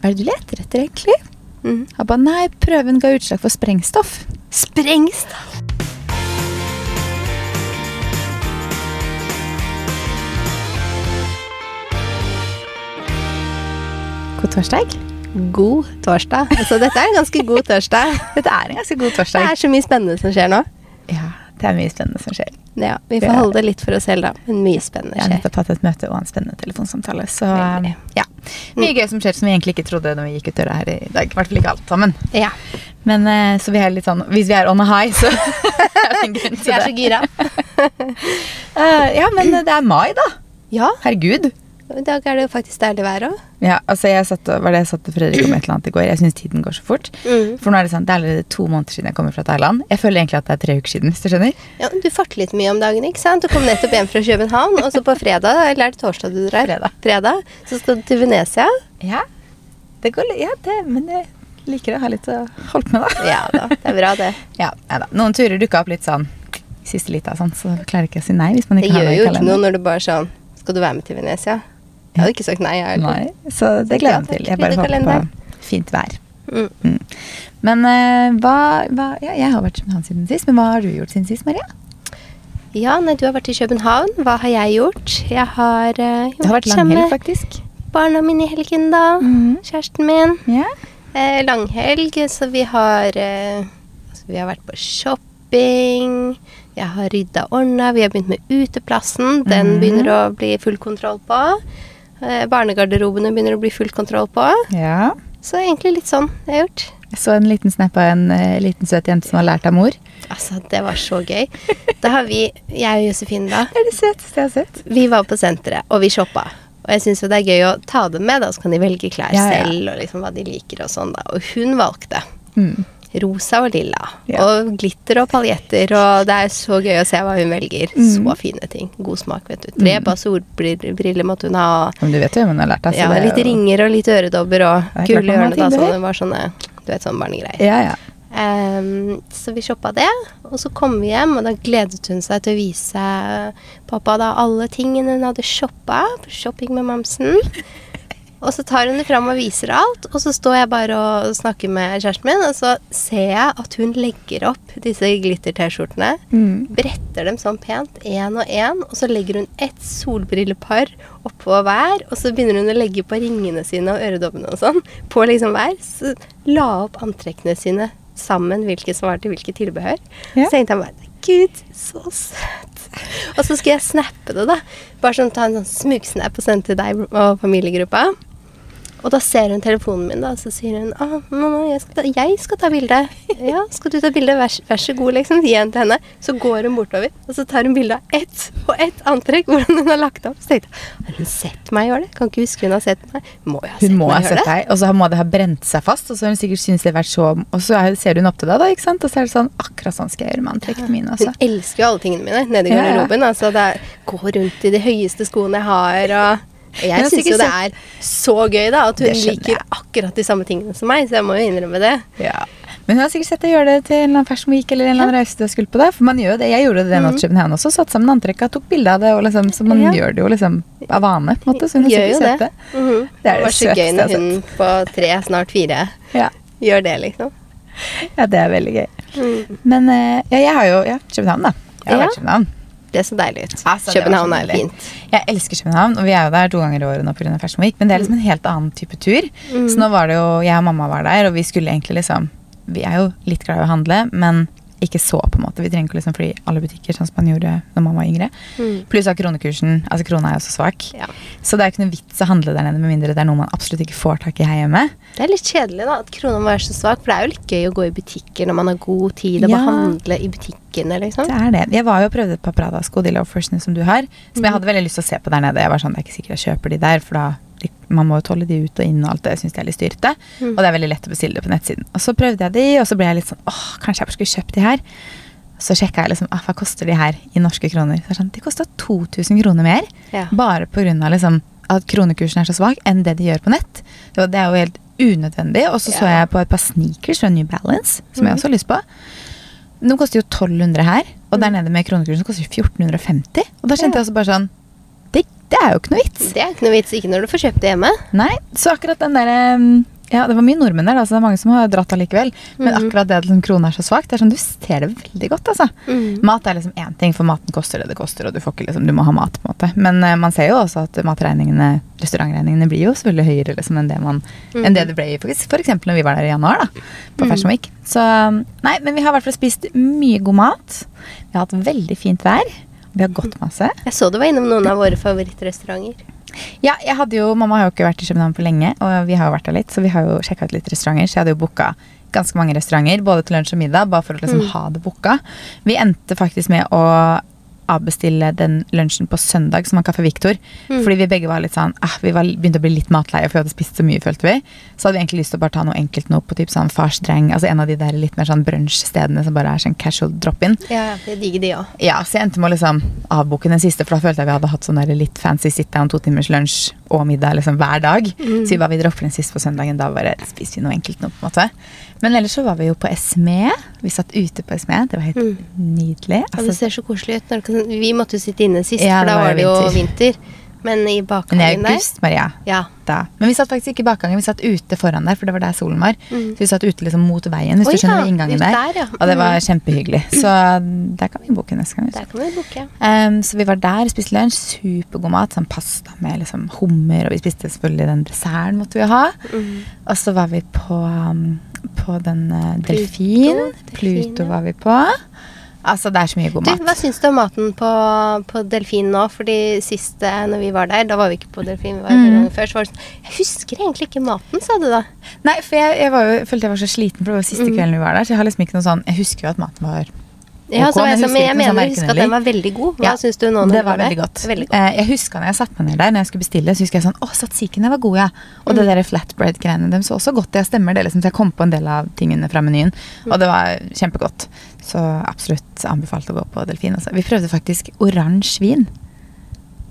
Hva er det du leter etter, egentlig? Mm. Jeg ba, nei, prøven ga utslag for sprengstoff. Sprengstoff! God torsdag. God torsdag. Altså, dette er en ganske god torsdag. Dette er en ganske god torsdag. Det er så mye spennende som skjer nå. Det er mye spennende som skjer. Ja, Vi får Det holde det litt for oss selv, da. Men mye spennende skjer. Jeg har nettopp hatt et møte og en spennende telefonsamtale, så Veldig. ja. Mye gøy som skjer som vi egentlig ikke trodde når vi gikk ut døra her i dag. I hvert fall ikke alt sammen. Ja, Men eh, så vi er litt sånn Hvis vi er on a high, så er det en grunn Vi er så det. gira. Eh, ja, men det er mai, da. Ja, Herregud. I dag er det jo faktisk deilig vær òg. Ja, altså jeg satt, var det jeg satt til Fredrik om et eller annet i går. Jeg syns tiden går så fort. Mm. For nå er det sånn, det er allerede to måneder siden jeg kommer fra Thailand. Jeg føler egentlig at det er tre uker siden, hvis du skjønner. Ja, du farter litt mye om dagen, ikke sant? Du kom nettopp hjem fra København, og så på fredag, eller er det torsdag du drar? Fredag. Fredag, Så skal du til Venezia. Ja, det går litt, ja, det, men jeg liker å ha litt å holde med, da. Ja da, det er bra, det. Ja, da, Noen turer dukka opp litt sånn siste lita, sånn, så klarer ikke å si nei hvis man Det har det gjør jo ikke noe når du bare sånn Skal du være med til Venezia? Jeg hadde ikke sagt nei, jeg. Nei, så det gleder jeg meg til. Jeg bare håper på fint vær. Mm. Mm. Men uh, hva, hva Ja, jeg har vært i København siden sist, men hva har du gjort siden sist, Maria? Ja, nei, du har vært i København. Hva har jeg gjort? Jeg har uh, Det har vært langhelg, faktisk. barna mine i helgen, da. Mhm. Kjæresten min. Yeah. Eh, langhelg, så vi har eh, altså, Vi har vært på shopping. Jeg har rydda ordna. Vi har begynt med uteplassen. Den Mhm. begynner å bli full kontroll på. Eh, barnegarderobene begynner å bli full kontroll på. ja. Så egentlig litt sånn jeg har gjort. Jeg så en liten snap av en uh, liten søt jente som har lært av mor. Altså, det var så gøy. Da har vi, jeg og Josefine, da, Det er det søteste jeg har sett. vi var på senteret, og vi shoppa. Og jeg syns det er gøy å ta dem med, da, så kan de velge klær Ja, ja. selv, og liksom hva de liker og sånn, da. Og hun valgte Mm. Rosa og lilla. Ja. Og glitter og paljetter, og det er så gøy å se hva hun velger. Mm. Så fine ting. God smak, vet du. Tre par solbriller måtte hun ha. Men du vet jo hun har lært av. så Ja, det litt jo- ringer og litt øredobber og gule er kule man da. det var sånne, du vet, sånne barnegreier. Ja, ja. Um, så vi shoppa det, og så kom vi hjem, og da gledet hun seg til å vise pappa da alle tingene hun hadde shoppa på shopping med mamsen. Og så tar hun det fram og viser alt, og så står jeg bare og snakker med kjæresten min, og så ser jeg at hun legger opp disse glitter-T-skjortene, Mm. bretter dem sånn pent, én og én, og så legger hun ett solbrillepar oppå hver, og så begynner hun å legge på ringene sine og øredobbene og sånn, på liksom hver. Så la opp antrekkene sine sammen, hvilke som var til hvilke tilbehør. Ja. Så tenkte jeg bare Gud, så søt. Og så skulle jeg snappe det, da. Bare sånn ta en sånn smugsnap og sende til deg og familiegruppa. Og da ser hun telefonen min, da, og så sier hun ah, mamma, jeg skal ta, jeg skal ta bilde. Ja, skal du ta bilde? Vær, vær så god, liksom. Gi en til henne. Så går hun bortover, og så tar hun bilde av ett og ett antrekk hvordan hun har lagt opp. Så tenkte jeg, har hun sett meg gjøre det? Kan ikke huske hun har sett meg. Må jeg ha sett Hun må meg gjøre det? deg, og så må det ha brent seg fast. Og så har hun sikkert syntes det har vært så Og så er- ser hun opp til deg, da, ikke sant? Og så er det sånn Akkurat sånn skal jeg gjøre med antrekkene mine også. Hun elsker jo alle tingene mine nede i Ja, ja. garderoben. Altså, det er, gå rundt i de høyeste skoene jeg har, og jeg syns jo det er så gøy, da, at hun liker jeg. akkurat de samme tingene som meg, så jeg må jo innrømme det. Ja. Men hun har sikkert sett deg gjøre det til en Fashion Week eller en eller annen reise du har skulle på det. For man gjør det. Jeg gjorde det den i København også. Satt sammen antrekka, tok bilde av det, og liksom, så man. Ja. gjør det jo liksom av vane. på en måte, Så hun har sikkert sett det. det. -hmm. Det er det var så gøy når hun på tre, snart fire, Ja. gjør det, liksom. ja, det er veldig gøy. Mm. Men eh, ja, jeg har jo Ja, København, da. Jeg har Ja. vært i København. Det så deilig ut. Altså, København er fint. Jeg elsker København, og vi er jo der to ganger i året nå pga. Fashion Week. Men det er liksom en helt annen type tur. Mm. Så nå var det jo Jeg og mamma var der, og vi skulle egentlig liksom Vi er jo litt glad i å handle, men ikke så, på en måte. Vi trenger ikke liksom fly alle butikker, sånn som man gjorde når man var yngre. Mm. Pluss av kronekursen. Altså, krona er jo så svak. Ja. Så det er ikke noe vits å handle der nede med mindre det er noe man absolutt ikke får tak i her hjemme. Det er litt kjedelig da, at krona må være så svak, for det er jo litt gøy å gå i butikker når man har god tid og Ja. handle i butikkene, liksom. Det er det. Jeg var jo og prøvde et par Prada-sko, de loafersene som du har, som Mm. jeg hadde veldig lyst til å se på der nede. Jeg var sånn, det er ikke sikkert jeg kjøper de der, for da man må jo tåle de ut og inn og alt det. Syns jeg er litt styrte. Mm. Og det er veldig lett å bestille det på nettsiden. Og så prøvde jeg de, og så ble jeg litt sånn åh, kanskje jeg skulle kjøpt de her. Så sjekka jeg liksom, ah, hva koster de her i norske kroner. Så det sånn, De kosta 2000 kroner mer. Ja. Bare pga. Liksom, at kronekursen er så svak, enn det de gjør på nett. Så det er jo helt unødvendig. Og så så jeg på et par sneakers fra New Balance, som jeg Mhm. også har lyst på. De koster jo 1200 her, og der nede med kronekursen koster 1450. Og da kjente Ja. jeg også bare sånn Det det er jo ikke noe vits. Det er ikke noe vits, ikke når du får kjøpt det hjemme. Nei, så akkurat den derre ja, det var mye nordmenn der, da, så det er mange som har dratt allikevel. Men Mhm. akkurat det at liksom, krona er så svak, det er sånn, du ser det veldig godt, altså. Mhm. Mat er liksom én ting, for maten koster det det koster, og du får ikke liksom, du må ha mat, på en måte. Men uh, man ser jo også at matregningene, restaurantregningene, blir jo selvfølgelig høyere liksom, enn, det man, enn det det ble for, for eksempel når vi var der i januar, da, på Fashion Week. Så nei, men vi har i hvert fall spist mye god mat. Vi har hatt veldig fint vær. Vi har gått masse. Jeg så du var innom noen av våre favorittrestauranter. Ja, jeg hadde jo, Mamma har jo ikke vært i København på lenge, og vi har jo vært der litt, så vi har jo sjekka ut litt restauranter. Så jeg hadde jo booka ganske mange restauranter, både til lunsj og middag, bare for å liksom ha det booka. Vi endte faktisk med å avbestille den lunsjen på søndag, som var Kafé Victor. Fordi vi begge var litt sånn ah, Vi var, begynte å bli litt matleie, for vi hadde spist så mye, følte vi. Så hadde vi egentlig lyst til å bare ta noe enkelt nå på typ sånn farsdreng. Altså en av de der litt mer sånn brunsjstedene som bare er sånn casual drop-in. Ja, jeg digger de òg. Ja, så jeg endte med å liksom avboke den siste, for da følte jeg vi hadde hatt sånn der litt fancy sit-down, to timers lunsj og middag liksom hver dag. Så vi bare vi dropper den siste på søndagen, da bare spiste vi noe enkelt nå, på en måte. Men ellers så var vi jo på Esme. Vi satt ute på Esme. Det var helt nydelig. Ja, det Altså, ser så koselig ut. Vi måtte jo sitte inne sist, Ja, for da var var det jo jo vinter. Men i men i bakgangen der august, Maria. Ja. Da. Men vi satt faktisk ikke i bakgangen, vi satt ute foran der, for det var der solen var. Mm. Så vi satt ute liksom mot veien, hvis Oi, du skjønner ja, inngangen der. der, ja. Og det var Mm. kjempehyggelig. Så der kan vi boke neste gang. Der kan vi boke. Um, så vi var der, spiste lunsj, supergod mat. Sånn pasta med liksom hummer, og vi spiste selvfølgelig den desserten måtte vi ha. Mm. Og så var vi på, um, på den uh, Pluto, delfin. delfin, Pluto var vi på. Altså, det er så mye god Du, mat. hva syns du om maten på, på Delfin nå? Fordi sist eh, når vi var der, da var vi ikke på Delfin, vi var Mm. før, så var det sånn Jeg husker egentlig ikke maten, sa du da. Nei, for jeg, jeg, var jo, jeg følte jeg var så sliten, for det var siste Mm. kvelden vi var der. Så jeg har liksom ikke noe sånn Jeg husker jo at maten var Ja, Ok, men jeg, jeg men jeg husker mener noe å at den var veldig god. Hva Ja, syns du nå? Det var veldig godt. Veldig godt. Eh, jeg huska når jeg satte meg ned der Når jeg skulle bestille, så husker jeg sånn Å, satsikene var gode, ja. Og Mm. det der flatbread-greiene dem så også godt. Jeg stemmer, det liksom. Så jeg kom på en del av tingene fra menyen. Mm. Og det var kjempegodt. Så absolutt anbefalt å gå på delfin. Også. Vi prøvde faktisk oransje vin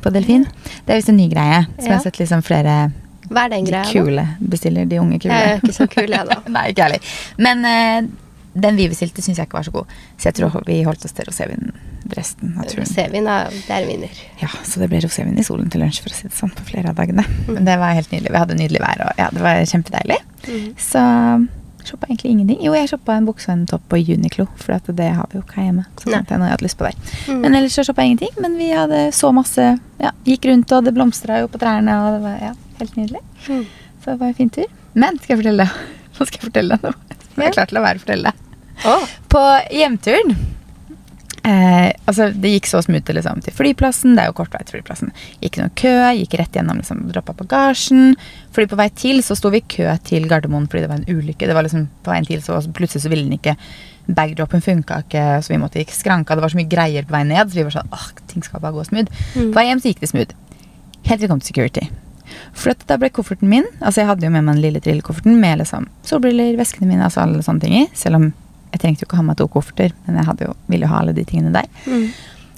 på delfin. Det er visst en ny greie. Som jeg har sett liksom flere Hva er den de greia? da? kule bestiller. De unge kule. Jeg er ikke så kul, jeg, da. Nei, ikke heller. Men eh, den vi bestilte, syns jeg ikke var så god. Så jeg tror vi holdt oss til rosévin resten av turen. Rosévin, er vinner. Ja, så det ble rosévin i solen til lunsj, for å si det sånn, på flere av dagene. Mm. Men det var helt nydelig. Vi hadde nydelig vær, og ja, det var kjempedeilig. Mm. Så shoppa egentlig ingenting. Jo, jeg shoppa en bukse og en topp på Uniqlo, for det har vi jo ikke her hjemme. Så tenkte jeg noe jeg hadde lyst på der. Mm. Men ellers så shoppa jeg ingenting. Men vi hadde så masse Ja, gikk rundt, og det blomstra jo på trærne, og det var ja, helt nydelig. Mm. Så det var en fin tur. Men skal jeg fortelle deg? Nå skal jeg fortelle deg noe. Som jeg å la være å fortelle deg. Å, På hjemturen eh, Altså, det gikk så smooth liksom, til flyplassen. Det er jo kort vei til flyplassen. Gikk noen kø, gikk rett gjennom, liksom, droppa bagasjen. Fordi på vei til så sto vi i kø til Gardermoen fordi det var en ulykke. Det var liksom på veien til, så plutselig så ville den ikke Bagdropen funka ikke, så vi måtte gikk skranka. Det var så mye greier på vei ned, så vi var sånn åh, ting skal bare gå smooth. Mm. På vei hjem så gikk det smooth. Helt til vi kom til security. At da ble kofferten min Altså jeg hadde jo med meg den lille trillekofferten med liksom solbriller, veskene mine, altså alle sånne ting i. Selv om jeg trengte jo ikke ha med to kofferter, men jeg jo, ville jo ha alle de tingene der. Mm.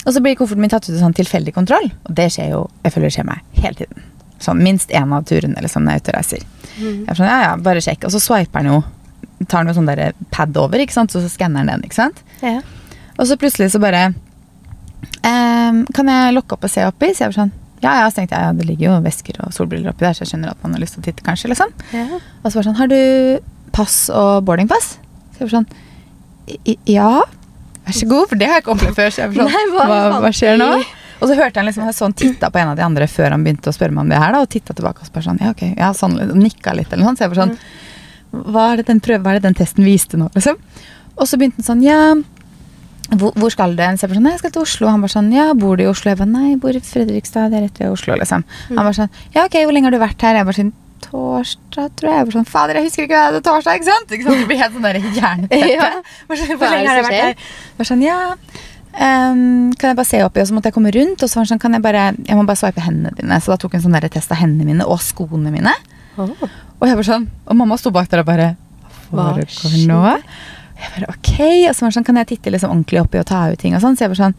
Og så blir kofferten min tatt ut til sånn tilfeldig kontroll, og det skjer jo Jeg føler det skjer meg hele tiden. Sånn minst én av turene liksom, når jeg er ute og reiser. Mm. Jeg er sånn, ja, ja, bare sjekk. Og så swiper den jo Tar jo sånn der pad over, ikke sant, så, skanner den den, ikke sant. Ja. Og så plutselig så bare ehm, Kan jeg lokke opp og se oppi? Så jeg var sånn Ja, ja, så tenkte jeg ja, det ligger jo vesker og solbriller oppi der, så jeg skjønner at man har lyst til å titte, kanskje. liksom. Ja. Og så var det sånn Har du pass og boardingpass? Så jeg var sånn «I- Ja, vær så god, for det har jeg ikke opplevd før. Så jeg var sånn, Nei, hva hva, hva skjer nå? Og så hørte han liksom, jeg så han titta på en av de andre før han begynte å spørre meg om det her, da, og titta tilbake og bare sånn, ja ok, ja sånn, og nikka litt eller noe sånt. Så jeg var sånn, hva er det den prøve, hva er det den testen viste nå, liksom? Og så begynte han sånn, ja, hvor, hvor skal du? Bare sånn, nei, jeg skal til Oslo. Han bare sånn, ja, bor du i Oslo? Jeg bare, nei, jeg bor i Fredrikstad, det er rett ved Oslo, liksom. Han bare sånn, ja ok, hvor lenge har du vært her? Jeg bare sånn, torsdag, tror jeg. Jeg bare sånn, fader, jeg husker ikke hva det er torsdag, ikke sant? Ikke sant? Det blir helt sånn der hjerneteppe. Ja. Hvor lenge har du vært her? Jeg bare sånn, ja, Um, kan jeg bare se oppi? Og så måtte jeg komme rundt, og så var han sånn, kan jeg bare, jeg må bare sveipe hendene dine. Så da tok han sånn der test av hendene mine, og skoene mine. Oh. Og jeg bare sånn, og mamma sto bak der og bare Hva foregår nå? Jeg bare ok, og så var det sånn, kan jeg titte liksom ordentlig oppi og ta ut ting og sånn? Så jeg bare sånn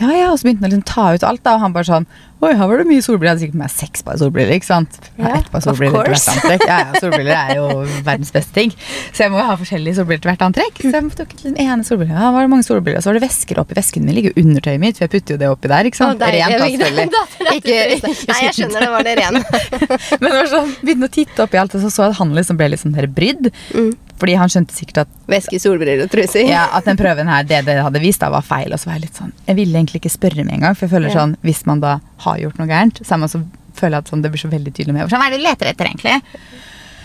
ja, ja, og så begynte han å liksom ta ut alt, da, og han bare sånn Oi, her var det mye solbriller. Jeg hadde sikkert med meg seks par solbriller, ikke sant. Ja, ett par solbriller til hvert antrekk. Ja, ja, solbriller er jo verdens beste ting. Så jeg må jo ha forskjellige solbriller til hvert antrekk. Så jeg tok den ene solbrilla. Ja, var det mange solbriller. Så var det vesker oppi vesken min. Ligger jo undertøyet mitt, for jeg putter jo det oppi der, ikke sant. deilig. Rent, da, selvfølgelig. Ikke- ikke Nei, jeg skjønner det var det ren. Men det var sånn, begynte å titte oppi alt, og så så jeg at han liksom ble litt sånn der brydd. Mm. Fordi han skjønte sikkert at Væske, solbriller og truser. ja, at den prøven her, det det hadde vist, da var feil. Og så var jeg litt sånn Jeg ville egentlig ikke spørre med en gang, for jeg føler Ja. sånn Hvis man da har gjort noe gærent, så er man så føler jeg at sånn, det blir så veldig tydelig med. Sånn, Hva er det du leter etter, egentlig?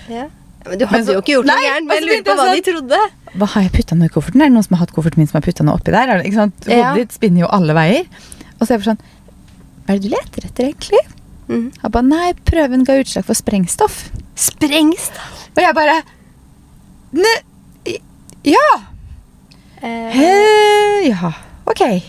Ja. Men du Men hadde så- jo ikke gjort noe gærent, men jeg lurte på hva de trodde. Hva har jeg putta noe i kofferten? Er det noen som har hatt kofferten min som har putta noe oppi der? Er Ikke sant? Hodet Ja. ditt spinner jo alle veier. Og så er jeg sånn Hva er det du leter etter, egentlig? Mm. Han bare Nei, prøven ga utslag for sprengstoff. Sprengstoff. Og jeg bare Ne, ja! Eh, Eh, ja, ok. nei,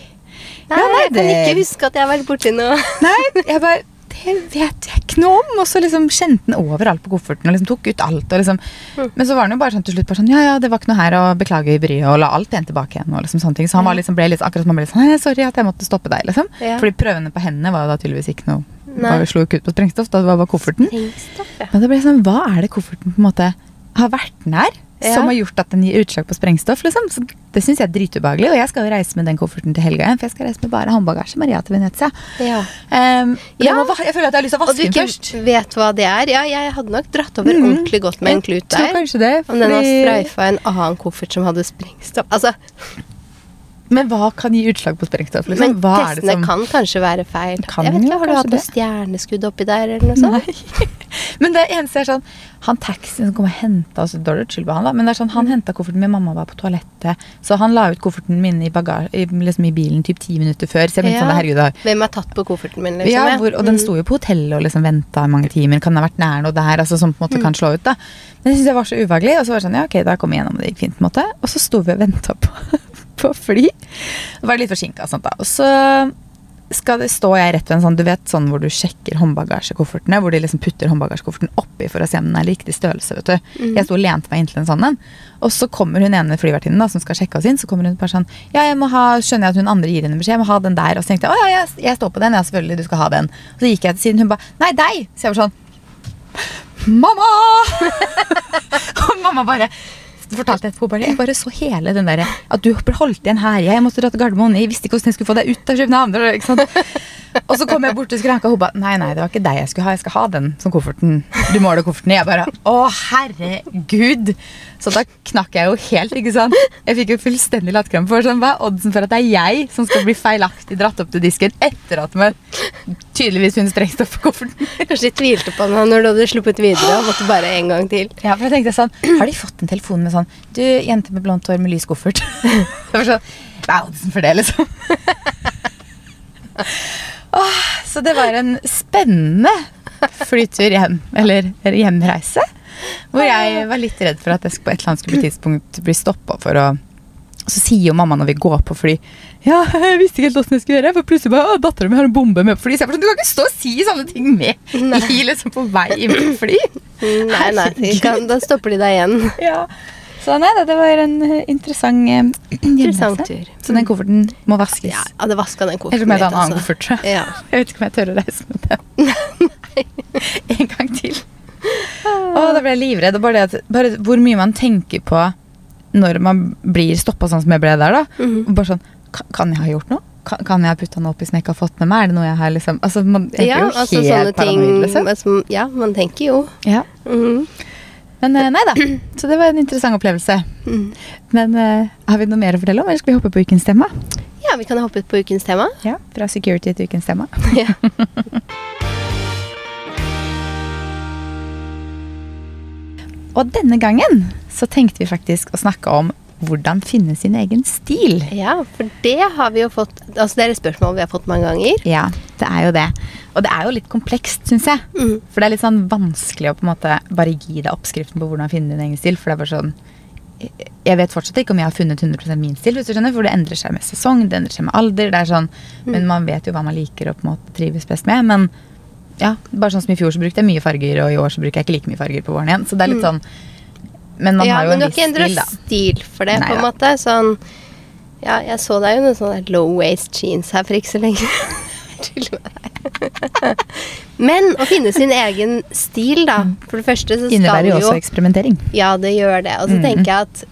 ja, nei, jeg kan det- ikke huske at jeg har vært borti noe. Nei, jeg bare Det vet jeg ikke noe om. Og så liksom kjente den overalt på kofferten og liksom tok ut alt. Liksom. Mm. Men så var den jo bare sånn til slutt bare sånn Ja, ja, det var ikke noe her, og beklager bryet, og la alt igjen tilbake igjen. Og liksom sånne ting. Så han var liksom, ble litt akkurat som han ble sånn «Nei, Sorry at jeg måtte stoppe deg, liksom. Ja. Fordi prøvene på hendene var jo da tydeligvis ikke noe Nei. Slo ikke ut på sprengstoff, da det var bare kofferten. Sprengstoff, ja. Men det ble sånn, hva er det kofferten på en måte har vært nær? Ja. Som har gjort at den gir utslag på sprengstoff, liksom. Så det syns jeg er dritubehagelig. Og jeg skal jo reise med den kofferten til helga igjen, for jeg skal reise med bare håndbagasje. Maria til Venezia. ja. Um, Ja. jeg, må, jeg føler at jeg har lyst til å Og du vaske den ikke først. vet hva det er. Ja, jeg hadde nok dratt over Mm. ordentlig godt med en klut tror der. kanskje det. Om den har fordi- streifa en annen koffert som hadde sprengstoff. Altså, Men hva kan gi utslag på sprengstoff? Liksom? men Hva det testene som kan kanskje være feil. Kan jeg vet ikke, Har du hatt noe stjerneskudd oppi der, eller noe sånt? Nei. Men det eneste er sånn Han taxien som kom og henta oss, skyld på han, da, men det er sånn, han henta kofferten min, mamma var på toalettet, så han la ut kofferten min i, bagasje, i, liksom i bilen typ ti minutter før. Så jeg begynte Ja. sånn, herregud, da, Hvem har tatt på kofferten min, liksom? ja, hvor, og den Mm. sto jo på hotellet og liksom venta i mange timer. Kan det ha vært nær noe der? Altså, som på en måte kan slå ut, da. Men jeg synes det var så ubehagelig. Og så var det sånn, ja ok, da kom jeg gjennom, det gikk fint. på en måte. Og så sto vi og venta på, på fly. Og var litt forsinka og sånt, da. Og så skal det, stå jeg rett ved en sånn, du vet sånn hvor du sjekker håndbagasjekoffertene, hvor de liksom putter håndbagasjekofferten oppi for å se om den er riktig størrelse, vet du. Mm. Jeg sto og lente meg inntil en sånn en. Og så kommer hun ene flyvertinnen som skal sjekke oss inn, så kommer hun bare sånn Ja, jeg må ha, skjønner jeg at hun andre gir henne beskjed, jeg må ha den der. Og så tenkte jeg å ja, jeg, jeg står på den, ja selvfølgelig, du skal ha den. Og så gikk jeg til siden, hun bare nei, deg! Så jeg var sånn Mamma! og mamma bare fortalte etterpå bare, Jeg bare så hele den der At du ble holdt igjen her. Jeg måtte dra til Gardermoen. Jeg visste ikke hvordan jeg skulle få deg ut av København. Ikke sant? Og så kom jeg bort til skranka, og hun ba Nei, nei, det var ikke deg jeg skulle ha. Jeg skal ha den som kofferten. Du måler kofferten. Jeg bare Å, herregud! Så da knakk jeg jo helt, ikke sant. Jeg fikk jo fullstendig latterkrampe. For sånn, hva er oddsen for at det er jeg som skal bli feilaktig dratt opp til disken etter at man tydeligvis funnet sprengstoff på kofferten? Kanskje de tvilte på den når du hadde sluppet videre og måtte bare en gang til. Ja, for jeg tenkte sånn, Har de fått en telefon med sånn Du, jente med blondt hår med lys koffert. Det var sånn, Hva er oddsen for det, liksom? Åh, så det var en spennende flytur hjem, eller hjemreise. Hvor jeg var litt redd for at jeg på et eller annet skulle bli tidspunkt bli stoppa for å så sier jo mamma når vi går på fly Ja, jeg visste ikke helt åssen jeg skulle gjøre. For plutselig bare, Dattera min har en bombe med på fly. Så jeg bare sånn, Du kan ikke stå og si sånne ting med i, liksom, på vei inn på fly. Nei, nei, kan, da stopper de deg igjen. Ja. Så nei da, det var en eh, interessant eh, Interessant tur. Så den kofferten må vaskes. Ja, jeg hadde vaska den Eller kofferten med litt, en annen altså. koffert. tror jeg. Ja. Jeg vet ikke om jeg tør å reise med den. en gang til. Å, da ble jeg livredd. Og bare, det at, bare hvor mye man tenker på når man blir stoppa sånn som jeg ble der, da. Mm -hmm. bare sånn Kan, jeg ha gjort noe? Kan, kan jeg ha putta noe oppi som jeg ikke har fått med meg? Er det noe jeg har liksom Altså, man jeg ja, jo altså helt sånne ting paranoid, liksom. som, Ja, man tenker jo. Ja. Mhm. Men eh, nei da. Så det var en interessant opplevelse. Mm. Men uh, har vi noe mer å fortelle om, eller skal vi hoppe på ukens tema? Ja, vi kan hoppe på ukens tema. Ja, Fra security til ukens tema. Ja. Og denne gangen så tenkte vi faktisk å snakke om hvordan finne sin egen stil. ja, for det har vi jo fått Altså, det er et spørsmål vi har fått mange ganger. Ja, det er jo det. Og det er jo litt komplekst, syns jeg. Mm. For det er litt sånn vanskelig å på en måte bare gi deg oppskriften på hvordan finne din egen stil. For det er bare sånn Jeg vet fortsatt ikke om jeg har funnet 100% min stil, hvis du skjønner, for det endrer seg med sesong, det endrer seg med alder. det er sånn, Men man vet jo hva man liker og på en måte trives best med. Men ja, bare sånn som i fjor så brukte jeg mye farger, og i år så bruker jeg ikke like mye farger på våren igjen. Så det er litt sånn Men man ja, har jo men en du har ikke endra stil, for det, Nei på en måte. Sånn Ja, jeg så deg jo noen sånne low waist jeans her for ikke så lenge Tuller med deg. Men å finne sin egen stil, da. For det første så skal Innebærer jo også eksperimentering. Ja, det gjør det. Og så Mhm. tenker jeg at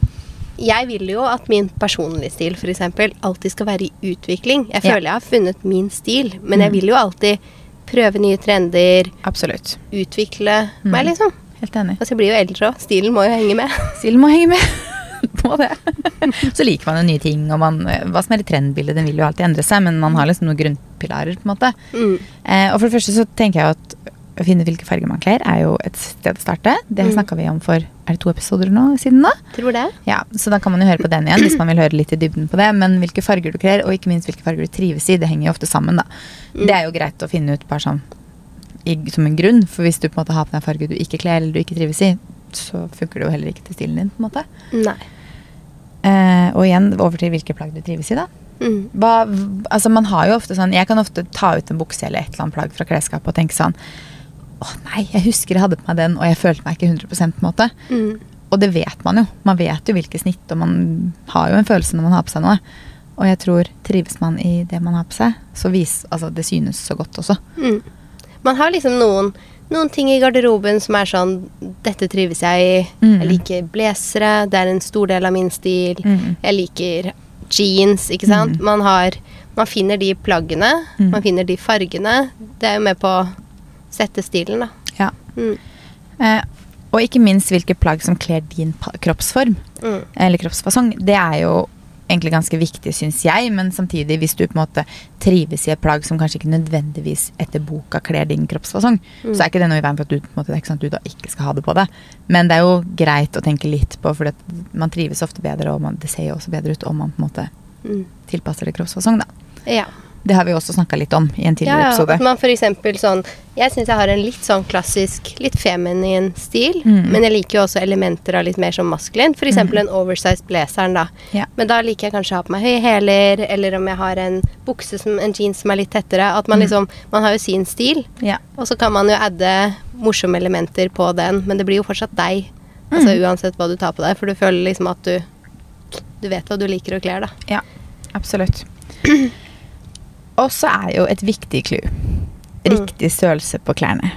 jeg vil jo at min personlige stil f.eks. alltid skal være i utvikling. Jeg Ja. føler jeg har funnet min stil, men jeg Mhm. vil jo alltid prøve nye trender, Absolutt. utvikle mm. meg, liksom. Helt enig. Altså, jeg blir jo eldre òg. Stilen må jo henge med. Stilen må henge med. Må det. Så liker man jo nye ting, og man, hva som er i trendbildet, den vil jo alltid endre seg, men man har liksom noen grunnpilarer, på en måte. Mm. Eh, og for det første så tenker jeg at å finne hvilke farger man kler, er jo et sted å starte. Det Mm. snakka vi om for er det to episoder nå siden da? Tror det. Ja, Så da kan man jo høre på den igjen hvis man vil høre litt i dybden på det. Men hvilke farger du kler, og ikke minst hvilke farger du trives i, det henger jo ofte sammen, da. Mm. Det er jo greit å finne ut bare sånn i, som en grunn, for hvis du på en måte har på deg en farge du ikke kler eller du ikke trives i, så funker det jo heller ikke til stilen din, på en måte. Nei. Eh, og igjen over til hvilke plagg du trives i, da. Mm. Hva, altså man har jo ofte sånn Jeg kan ofte ta ut en bukse eller et eller annet plagg fra klesskapet og tenke sånn Å nei, jeg husker jeg hadde på meg den, og jeg følte meg ikke 100 på en måte. Mm. Og det vet man jo. Man vet jo hvilke snitt, og man har jo en følelse når man har på seg noe. Og jeg tror trives man i det man har på seg, så vis, altså det synes så godt også. Mm. Man har liksom noen, noen ting i garderoben som er sånn Dette trives jeg i. Mm. Jeg liker blazere. Det er en stor del av min stil. Mm. Jeg liker jeans, ikke sant. Mm. Man har Man finner de plaggene. Mm. Man finner de fargene. Det er jo med på å sette stilen, da. Ja. Mm. Eh, og ikke minst hvilke plagg som kler din kroppsform, Mm. eller kroppsfasong. Det er jo egentlig ganske viktig, syns jeg, men samtidig, hvis du på en måte trives i et plagg som kanskje ikke nødvendigvis etter boka kler din kroppsfasong, Mm. så er ikke det noe i veien for at du, måte, det er ikke sånn at du da ikke skal ha det på deg. Men det er jo greit å tenke litt på, for man trives ofte bedre, og man, det ser jo også bedre ut om man på en måte Mm. tilpasser det kroppsfasong, da. Ja. Det har vi også snakka litt om i en tidligere ja, episode. at man eksempel sånn Jeg syns jeg har en litt sånn klassisk, litt feminin stil. Mm. Men jeg liker jo også elementer av litt mer sånn maskulin. Eksempel Mm. en oversized blazeren, da. Ja. Men da liker jeg kanskje å ha på meg høye hæler, eller om jeg har en bukse som en jeans som er litt tettere. At man Mm. liksom Man har jo sin stil, Ja. og så kan man jo adde morsomme elementer på den. Men det blir jo fortsatt deg. Altså Mm. uansett hva du tar på deg. For du føler liksom at du Du vet hva du liker og kler, da. Ja, absolutt. Og så er jo et viktig clou riktig størrelse på klærne.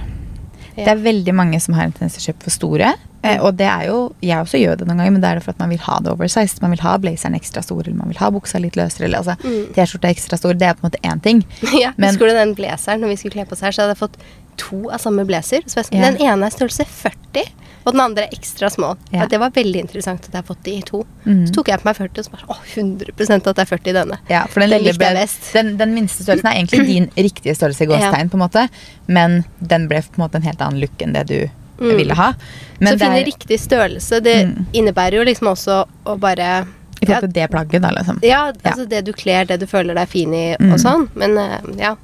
Det er veldig mange som har en tendens til å kjøpe for store. Eh, og det er jo, jeg også gjør det noen ganger, men det er det for at man vil ha det oversized. Man vil ha blazeren ekstra stor, eller man vil ha buksa litt løsere. Eller, altså, Mm. T-skjorta ekstra stor. Det er på en måte én ting. Ja, Men- Husker du den blazeren når vi skulle kle på oss her, så hadde jeg fått to av samme blazer. Så jeg, Ja. Den ene er størrelse 40, og den andre er ekstra små. Yeah. Ja. Det var veldig interessant at jeg har fått de to. Mm. Så tok jeg på meg 40, og så bare Å, 100 at det er 40 i denne. Ja, for den, Den lille ble, den, den minste størrelsen er egentlig din riktige størrelse i gåstegn, på en måte. Men den ble på en måte en helt annen look enn det du Mm. ville ha. Men så det finne er riktig størrelse, det Mm. innebærer jo liksom også å bare i forhold til det plagget, da, liksom. ja, altså det du kler, det du føler deg fin i Mm. og sånn. Men eh, ja.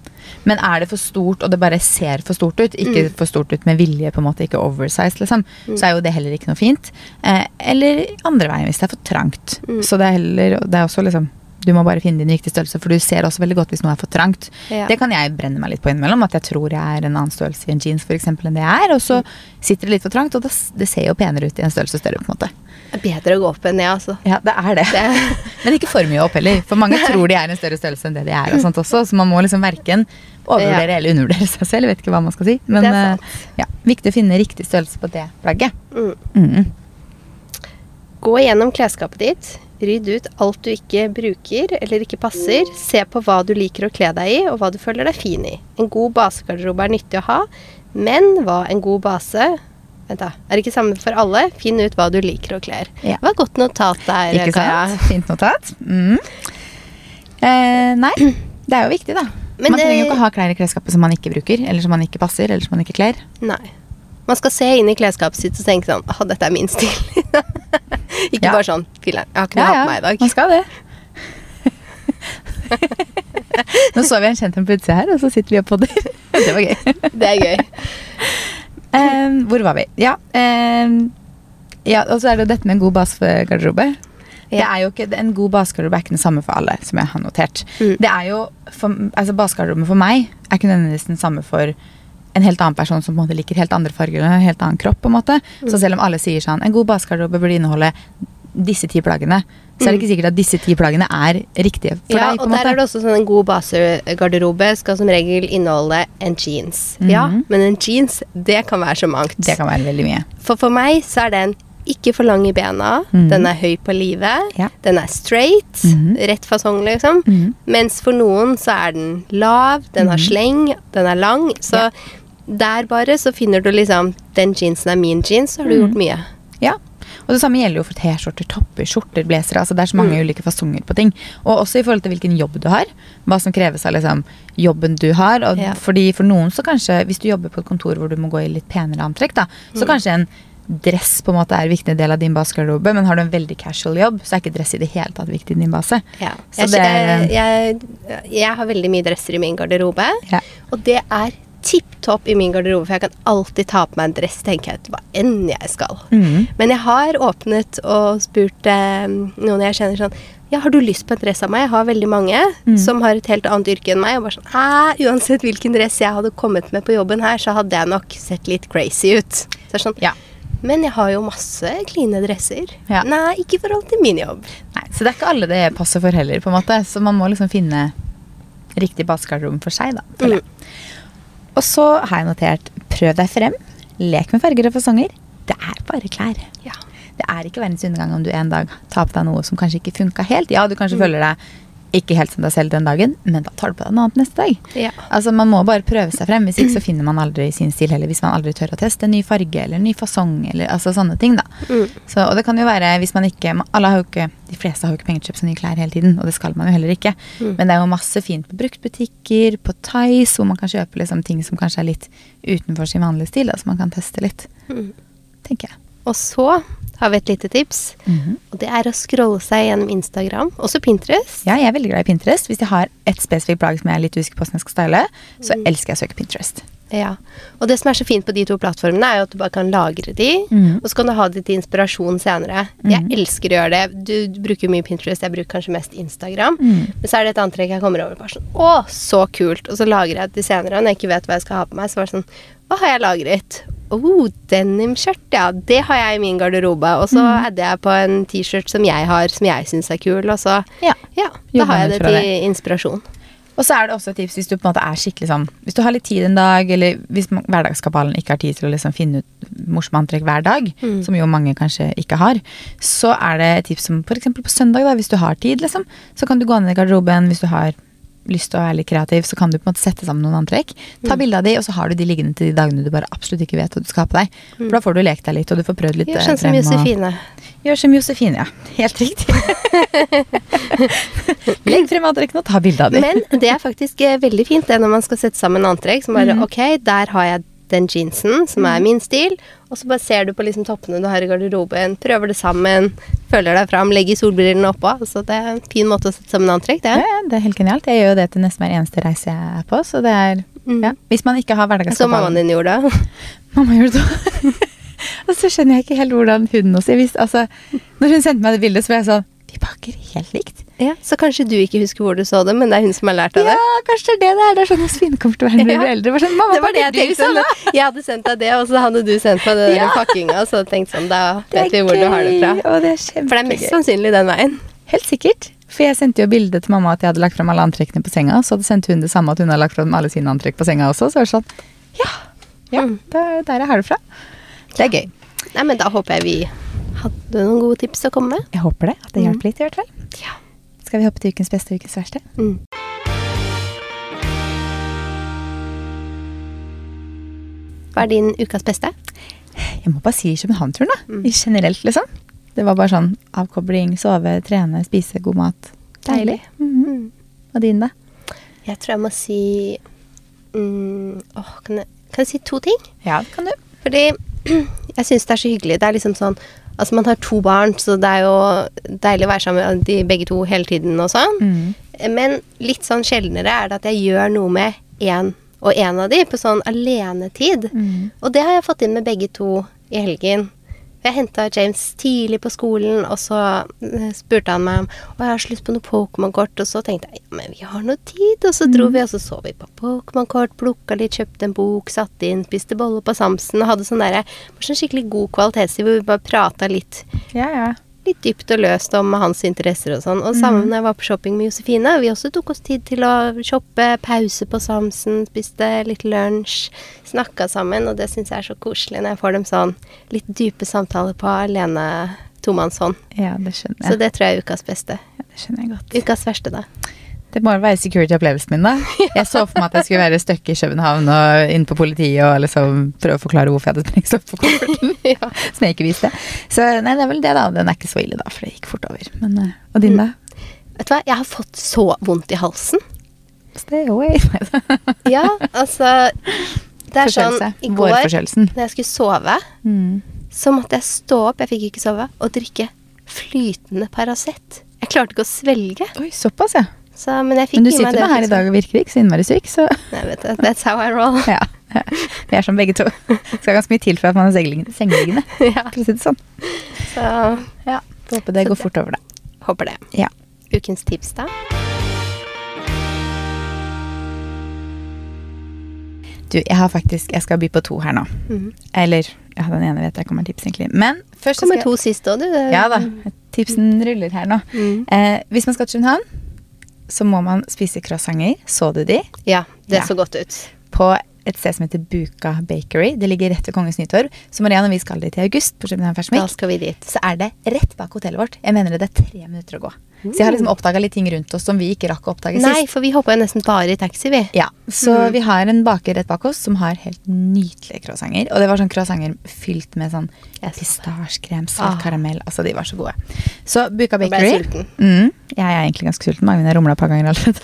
Men er det for stort, og det bare ser for stort ut, ikke Mm. for stort ut med vilje, på en måte, ikke oversize, liksom, Mm. så er jo det heller ikke noe fint. Eh, eller andre veien, hvis det er for trangt. Mm. Så det er heller Det er også liksom Du må bare finne din riktige størrelse, for du ser også veldig godt hvis noe er for trangt. Ja. Det kan jeg brenne meg litt på innimellom, at jeg tror jeg er en annen størrelse i en jeans for eksempel, enn det jeg er, og så sitter det litt for trangt, og det, ser jo penere ut i en størrelse større, på en måte. Det er bedre å gå opp enn ned, altså. Ja, det er det. Det, Men ikke for mye opp heller. For mange tror de er en større størrelse enn det de er. og sånt også, Så man må liksom verken overvurdere Ja. eller undervurdere seg selv. Jeg vet ikke hva man skal si. Men eh, ja, viktig å finne riktig størrelse på det plagget. mm. Mm. Gå gjennom klesskapet ditt. Rydd ut alt du ikke bruker eller ikke passer. Se på hva du liker å kle deg i, og hva du føler deg fin i. En god basegarderobe er nyttig å ha, men hva en god base Vent da, Er det ikke samme for alle. Finn ut hva du liker å kle. Ja. Det var godt notat der, Ikke Kaja. sant? Fint notat. Mm. Eh, nei, det er jo viktig, da. Men man trenger jo ikke ha klær i klesskapet som man ikke bruker, eller som man ikke passer, eller som man ikke kler. Nei. Man skal se inn i klesskapet sitt og tenke sånn Å, dette er min stil. ikke bare sånn Filler'n, jeg har ikke noe å ha på meg i dag. man skal det. Nå så vi en kjent en på utsida her, og så sitter vi og podder. Det var gøy. Det er gøy. Um, hvor var vi? Ja, um, ja, og så er det jo dette med en god basegarderobe. Det Ja. er jo ikke, En god basegarderobe er ikke den samme for alle, som jeg har notert. Mm. Det er jo, for, altså Basegarderoben for meg er ikke nødvendigvis den samme for en helt annen person som på en måte liker helt andre farger og en helt annen kropp. på en måte. Mm. Så selv om alle sier sånn, en god basegarderobe burde inneholde disse ti plaggene, så er det ikke sikkert at disse ti plaggene er riktige for Mm. ja, deg. og der måte. er det også sånn en god basegarderobe skal som regel inneholde en jeans. Ja, Mhm. men en jeans, det kan være så mangt. Det kan være veldig mye. For for meg så er den ikke for lang i bena, mm. den er høy på livet, Ja. den er straight, mm. rett fasong liksom. Mm. Mens for noen så er den lav, den har Mhm. sleng, den er lang. Så der bare så finner du liksom Den jeansen er min jeans, så har du Mhm. gjort mye. Ja. Og det samme gjelder jo for T-skjorter, topper, skjorter, blazere. Altså det er så mange Mm. ulike fasonger på ting. Og også i forhold til hvilken jobb du har. Hva som kreves av liksom, jobben du har. Og Ja. fordi for noen så kanskje, hvis du jobber på et kontor hvor du må gå i litt penere antrekk, da, så Mm. kanskje en dress på en måte er en viktig del av din basegarderobe, men har du en veldig casual jobb, så er ikke dress i det hele tatt viktig i din base. Ja. Så Jeg, det jeg, jeg, jeg har veldig mye dresser i min garderobe, Ja. og det er tipp topp i min garderobe, for jeg kan alltid ta på meg en dress, tenker jeg, til hva enn jeg skal. Mm. Men jeg har åpnet og spurt eh, noen jeg kjenner sånn Ja, har du lyst på en dress av meg? Jeg har veldig mange Mm. som har et helt annet yrke enn meg. Og bare sånn Æ, uansett hvilken dress jeg hadde kommet med på jobben her, så hadde jeg nok sett litt crazy ut. Så det er sånn Ja. Men jeg har jo masse kline dresser. Ja. Nei, ikke i forhold til min jobb. Nei, så det er ikke alle det passer for heller, på en måte. Så man må liksom finne riktig basegarderobe for seg, da. jeg. Og så har jeg notert prøv deg frem. Lek med farger og fasonger. Det er bare klær. Ja. Det er ikke verdens undergang om du en dag tar på deg noe som kanskje ikke funka helt. Ja, du kanskje føler deg ikke helt som deg selv den dagen, men da tar du på deg noe annet neste dag. Ja. Altså Man må bare prøve seg frem. Hvis ikke så finner man aldri sin stil heller. Hvis man aldri tør å teste en ny farge eller en ny fasong eller altså sånne ting. da. Mm. Så, og det kan jo være hvis man ikke alle har jo ikke, De fleste har jo ikke penger til å kjøpe seg nye klær hele tiden, og det skal man jo heller ikke. Mm. Men det er jo masse fint på bruktbutikker, på Tice, hvor man kan kjøpe liksom ting som kanskje er litt utenfor sin vanlige stil, da, så man kan teste litt. Mm. Tenker jeg. Og så har vi et lite tips, Mhm. og det er å scrolle seg gjennom Instagram, også Pinterest. Ja, jeg er veldig glad i Pinterest. Hvis jeg har et spesifikt plagg som jeg er litt usikker på hvordan jeg skal style, så Mm. elsker jeg å søke Pinterest. Ja. Og det som er så fint på de to plattformene, er jo at du bare kan lagre de, mm. og så kan du ha de til inspirasjon senere. Mhm. Jeg elsker å gjøre det. Du, du bruker mye Pinterest, jeg bruker kanskje mest Instagram. Mhm. Men så er det et antrekk jeg kommer over bare sånn Å, så kult! Og så lagrer jeg det senere, og når jeg ikke vet hva jeg skal ha på meg, så var det sånn Hva har jeg lagret? Oh, denimskjørt, ja. Det har jeg i min garderobe. Og så mm. adder jeg på en T-skjørt som jeg har, som jeg syns er kul, og så Ja. Ja, da har jeg det til inspirasjon. Og så er det også et tips hvis du på en måte er skikkelig sånn Hvis du har litt tid en dag, eller hvis hverdagskapalen ikke har tid til å liksom finne ut morsomme antrekk hver dag, Mm. som jo mange kanskje ikke har, så er det et tips som f.eks. på søndag, da, hvis du har tid, liksom, så kan du gå ned i garderoben hvis du har lyst til å være litt kreativ, så kan du på en måte sette sammen noen antrekk. Ta Mm. bilde av de, og så har du de liggende til de dagene du bare absolutt ikke vet hva du skal ha på deg. For da får du lekt deg litt, og du får prøvd litt Gjør eh, sånn som frem, og- Josefine. Gjør som Josefine, ja. Helt riktig. Legg frem antrekkene og ta bilde av dem. Men det er faktisk eh, veldig fint det når man skal sette sammen antrekk. Som bare mm. ok, der har jeg den jeansen som er min stil. Og så bare ser du på liksom toppene du har i garderoben, prøver det sammen, føler deg fram, legger solbrillene oppå. Så det er en fin måte å sette sammen antrekk, det. Ja, ja, det er helt genialt. Jeg gjør jo det til nesten hver eneste reise jeg er på. Så det er Mm. ja. Hvis man ikke har Så mammaen din gjorde det. Mamma gjorde det òg. Og så skjønner jeg ikke helt hvordan hun også jeg visste, altså, Når hun sendte meg det bildet, så ble jeg sånn Vi pakker helt likt. Ja, så kanskje du ikke husker hvor du så det, men det er hun som har lært av Ja, kanskje det er det. Det er sånn Josefine kommer til å være eldre. Sånn, Det var det jeg tenkte. sånn? Jeg hadde sendt deg det, og så hadde du sendt meg den Ja. der pakkinga. Så jeg tenkte sånn, da vet vi hvor du har det fra. gøy, Og det er. For det er mest sannsynlig den veien. Helt sikkert. For jeg sendte jo bilde til mamma at jeg hadde lagt frem alle antrekkene på senga. Så hadde sendt hun det samme at hun hadde lagt frem alle sine antrekk på senga også. Så var det sånn Ja, ja der, er der jeg har det fra. Det er gøy. Nei, men da håper jeg vi hadde noen gode tips å komme med. Jeg håper det. At det Mm. hjelper litt, i hvert fall. Ja. Skal vi hoppe til ukens beste og ukens verste? Mm. Hva er din ukas beste? Jeg må bare si København-turen, da. Mm. I Generelt, liksom. Det var bare sånn avkobling, sove, trene, spise god mat. Deilig. Mhm. Mm. Og din, da? Jeg tror jeg må si mm, åh, kan, jeg, kan jeg si to ting? Ja, det kan du. Fordi jeg syns det er så hyggelig. Det er liksom sånn Altså, man har to barn, så det er jo deilig å være sammen med de begge to hele tiden og sånn. Mm. Men litt sånn sjeldnere er det at jeg gjør noe med én og én av de på sånn alenetid. Mm. Og det har jeg fått inn med begge to i helgen. Jeg henta James tidlig på skolen, og så eh, spurte han meg om å jeg har så lyst på noe Pokémon-kort. Og så tenkte jeg ja, men vi har noe tid. Og så dro vi, og så så vi på Pokémon-kort, plukka litt, kjøpte en bok, satte inn, spiste boller på Samsen og hadde sånn derre sånn skikkelig god kvalitetstid hvor vi bare prata litt Ja, ja. Litt dypt og løst om hans interesser og sånn. Og sammen når jeg var på shopping med Josefine. Vi også tok oss tid til å shoppe, pause på Samsen, spiste litt lunsj, snakka sammen. Og det syns jeg er så koselig når jeg får dem sånn litt dype samtaler på alene tomannshånd. Ja, det skjønner jeg. Så det tror jeg er ukas beste. Ja, det skjønner jeg godt. Ukas verste, da. Det må være security-opplevelsen min, da. Jeg så for meg at jeg skulle være stuck i København og inn på politiet og liksom prøve å forklare hvorfor jeg hadde sprengt opp på kofferten. ja. Som jeg ikke visste. Så nei, det er vel det, da. Den er ikke så ille, da, for det gikk fort over. Men, eh, og din, da? Vet du hva, jeg har fått så vondt i halsen. Stay away. Ja, altså Det er sånn I går, når jeg skulle sove, Mm. så måtte jeg stå opp, jeg fikk ikke sove, og drikke flytende Paracet. Jeg klarte ikke å svelge, Oi, såpass, ja. Så, men jeg fikk Men du sitter det. med her i dag og virker ikke så innmari syk, så Jeg vet du, that's how I roll. ja. Vi er som begge to. Det skal ganske mye til for at man er sengeliggende, ja, for å si det sånn. så Ja. Håper det Så går det- fort over, da. håper det. Ja. Ukens tips, da? Du, jeg har faktisk Jeg skal by på to her nå. Mhm. Eller ja, den ene vet jeg kommer tips, egentlig. Men først Kommer to sist òg, du. Ja da. Tipsen ruller her nå. Mm. Eh, hvis man skal til København, så må man spise croissanter. Så du de? Ja, det Ja. så godt ut. På et sted som heter Buka Bakery. Det ligger rett ved Kongens Nytorv. Så Maria, når vi skal dit i august, på København vi dit. så er det rett bak hotellet vårt. Jeg mener det er tre minutter å gå. Så jeg har liksom oppdaga litt ting rundt oss som vi ikke rakk å oppdage sist. Nei, for vi hoppa jo nesten bare i taxi, vi. Ja, Så vi har en baker rett bak oss som har helt nydelige croissanter. Og det var sånn croissanter fylt med sånn pistasjekrem, salt Ah. karamell. Altså, de var så gode. Så Buka Bakery. jeg sulten. Mm, jeg er egentlig ganske sulten. Magen har rumla et par ganger allerede.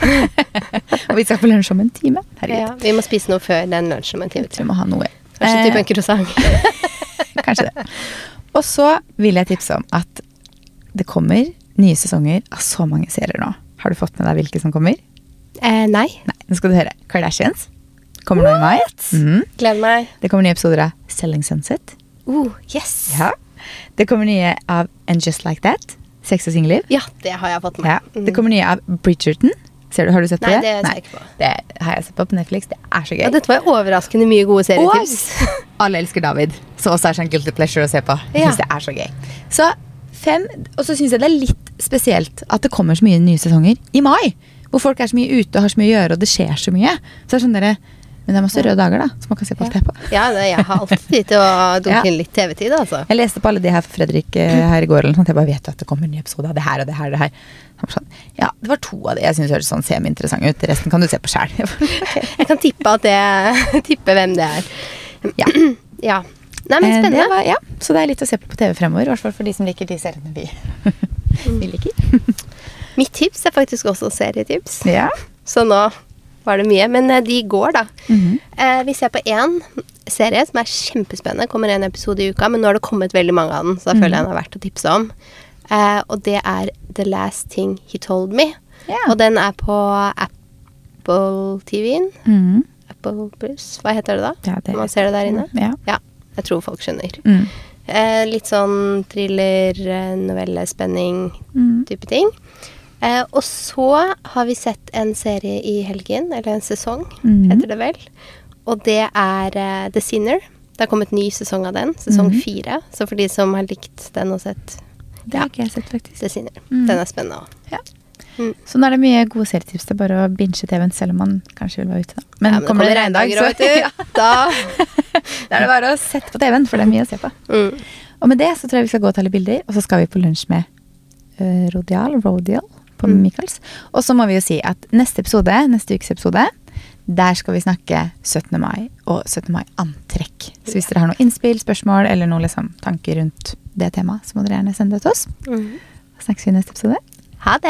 og vi skal på lunsj om en time. Herregud. Ja, vi må spise noe før den lunsjen om en time. Vi må ha noe. Kanskje type Eh, en croissant. Kanskje det. Og så vil jeg tipse om at det kommer nye sesonger av så mange serier nå. Har du fått med deg hvilke som kommer? eh, nei. Nei, nå skal du høre. Kardashians kommer nå i mai. Mm. Gleder meg. Det kommer nye episoder av Selling Sunset. Uh, yes! Ja. Det kommer nye av And Just Like That. Sex og singelliv. Ja, det har jeg fått med. Ja. Det kommer nye av Bridgerton. Ser du, har du sett Nei, det? det ikke på. Det har jeg sett på på Netflix. Det er så gøy. Ja, dette var overraskende mye gode serietips. Og alle elsker David, så også er det en guilty pleasure å se på. Jeg Ja. synes det er så gøy. Så fem, Og så syns jeg det er litt spesielt at det kommer så mye nye sesonger i mai. Hvor folk er så mye ute og har så mye å gjøre, og det skjer så mye. Så det er sånn dere, Men det er masse røde dager, da, som man kan se på alt det på. Ja, det, jeg har alltid tid til å dunke Ja. inn litt TV-tid, altså. Jeg leste på alle de her for Fredrik eh, her i går, eller noe sånt. Jeg bare vet at det kommer en ny episode av det her og det her og det her. Sånn, ja, det var to av de jeg syns hørtes sånn semi-interessante ut. Resten kan du se på sjæl. Jeg kan tippe, at det, tippe hvem det er. Ja. Ja. Nei, men Eh, spennende. var, ja, så det er litt å se på på TV fremover. I hvert fall for de som liker de seriene vi, vi liker. Mitt tips er faktisk også serietips. Ja. Så nå var det mye. Men eh, de går, da. Mhm. Eh, vi ser på én serie som er kjempespennende. Kommer en episode i uka, men nå har det kommet veldig mange av den, så da føler jeg den er verdt å tipse om. Eh, og det er The Last Thing He Told Me. Yeah. Og den er på Apple TV-en. Mhm. Apple Plus. Hva heter det da? Ja, det Man ser det der inne? Ja. Ja, jeg tror folk skjønner. Mm. Eh, litt sånn thriller, eh, novelle, spenning Mm. type ting. Eh, og så har vi sett en serie i helgen, eller en sesong, mm. heter det vel. Og det er eh, The Sinner. Det har kommet ny sesong av den, sesong Mhm. fire. Så for de som har likt den og sett Det har ikke jeg sett, faktisk. The Sinner. Mhm. Den er spennende òg. Ja. Mm. Så nå er det mye gode serietips. Det er bare å binge TV-en selv om man kanskje vil være ute. Da. Men, Ja, men kommer det regndager så vet du. Da da er det bare å sette på TV-en, for det er mye å se på. mm. Og med det så tror jeg vi skal gå og ta litt bilder, og så skal vi på lunsj med uh, Rodial, Rodial på Mm. Michaels. Og så må vi jo si at neste episode, neste ukes episode, der skal vi snakke 17. mai og 17. mai-antrekk. Så hvis dere har noen innspill, spørsmål eller noen liksom, tanker rundt det temaet, så må dere gjerne sende det til oss. Mm. Snakkes vi i neste episode. 好的。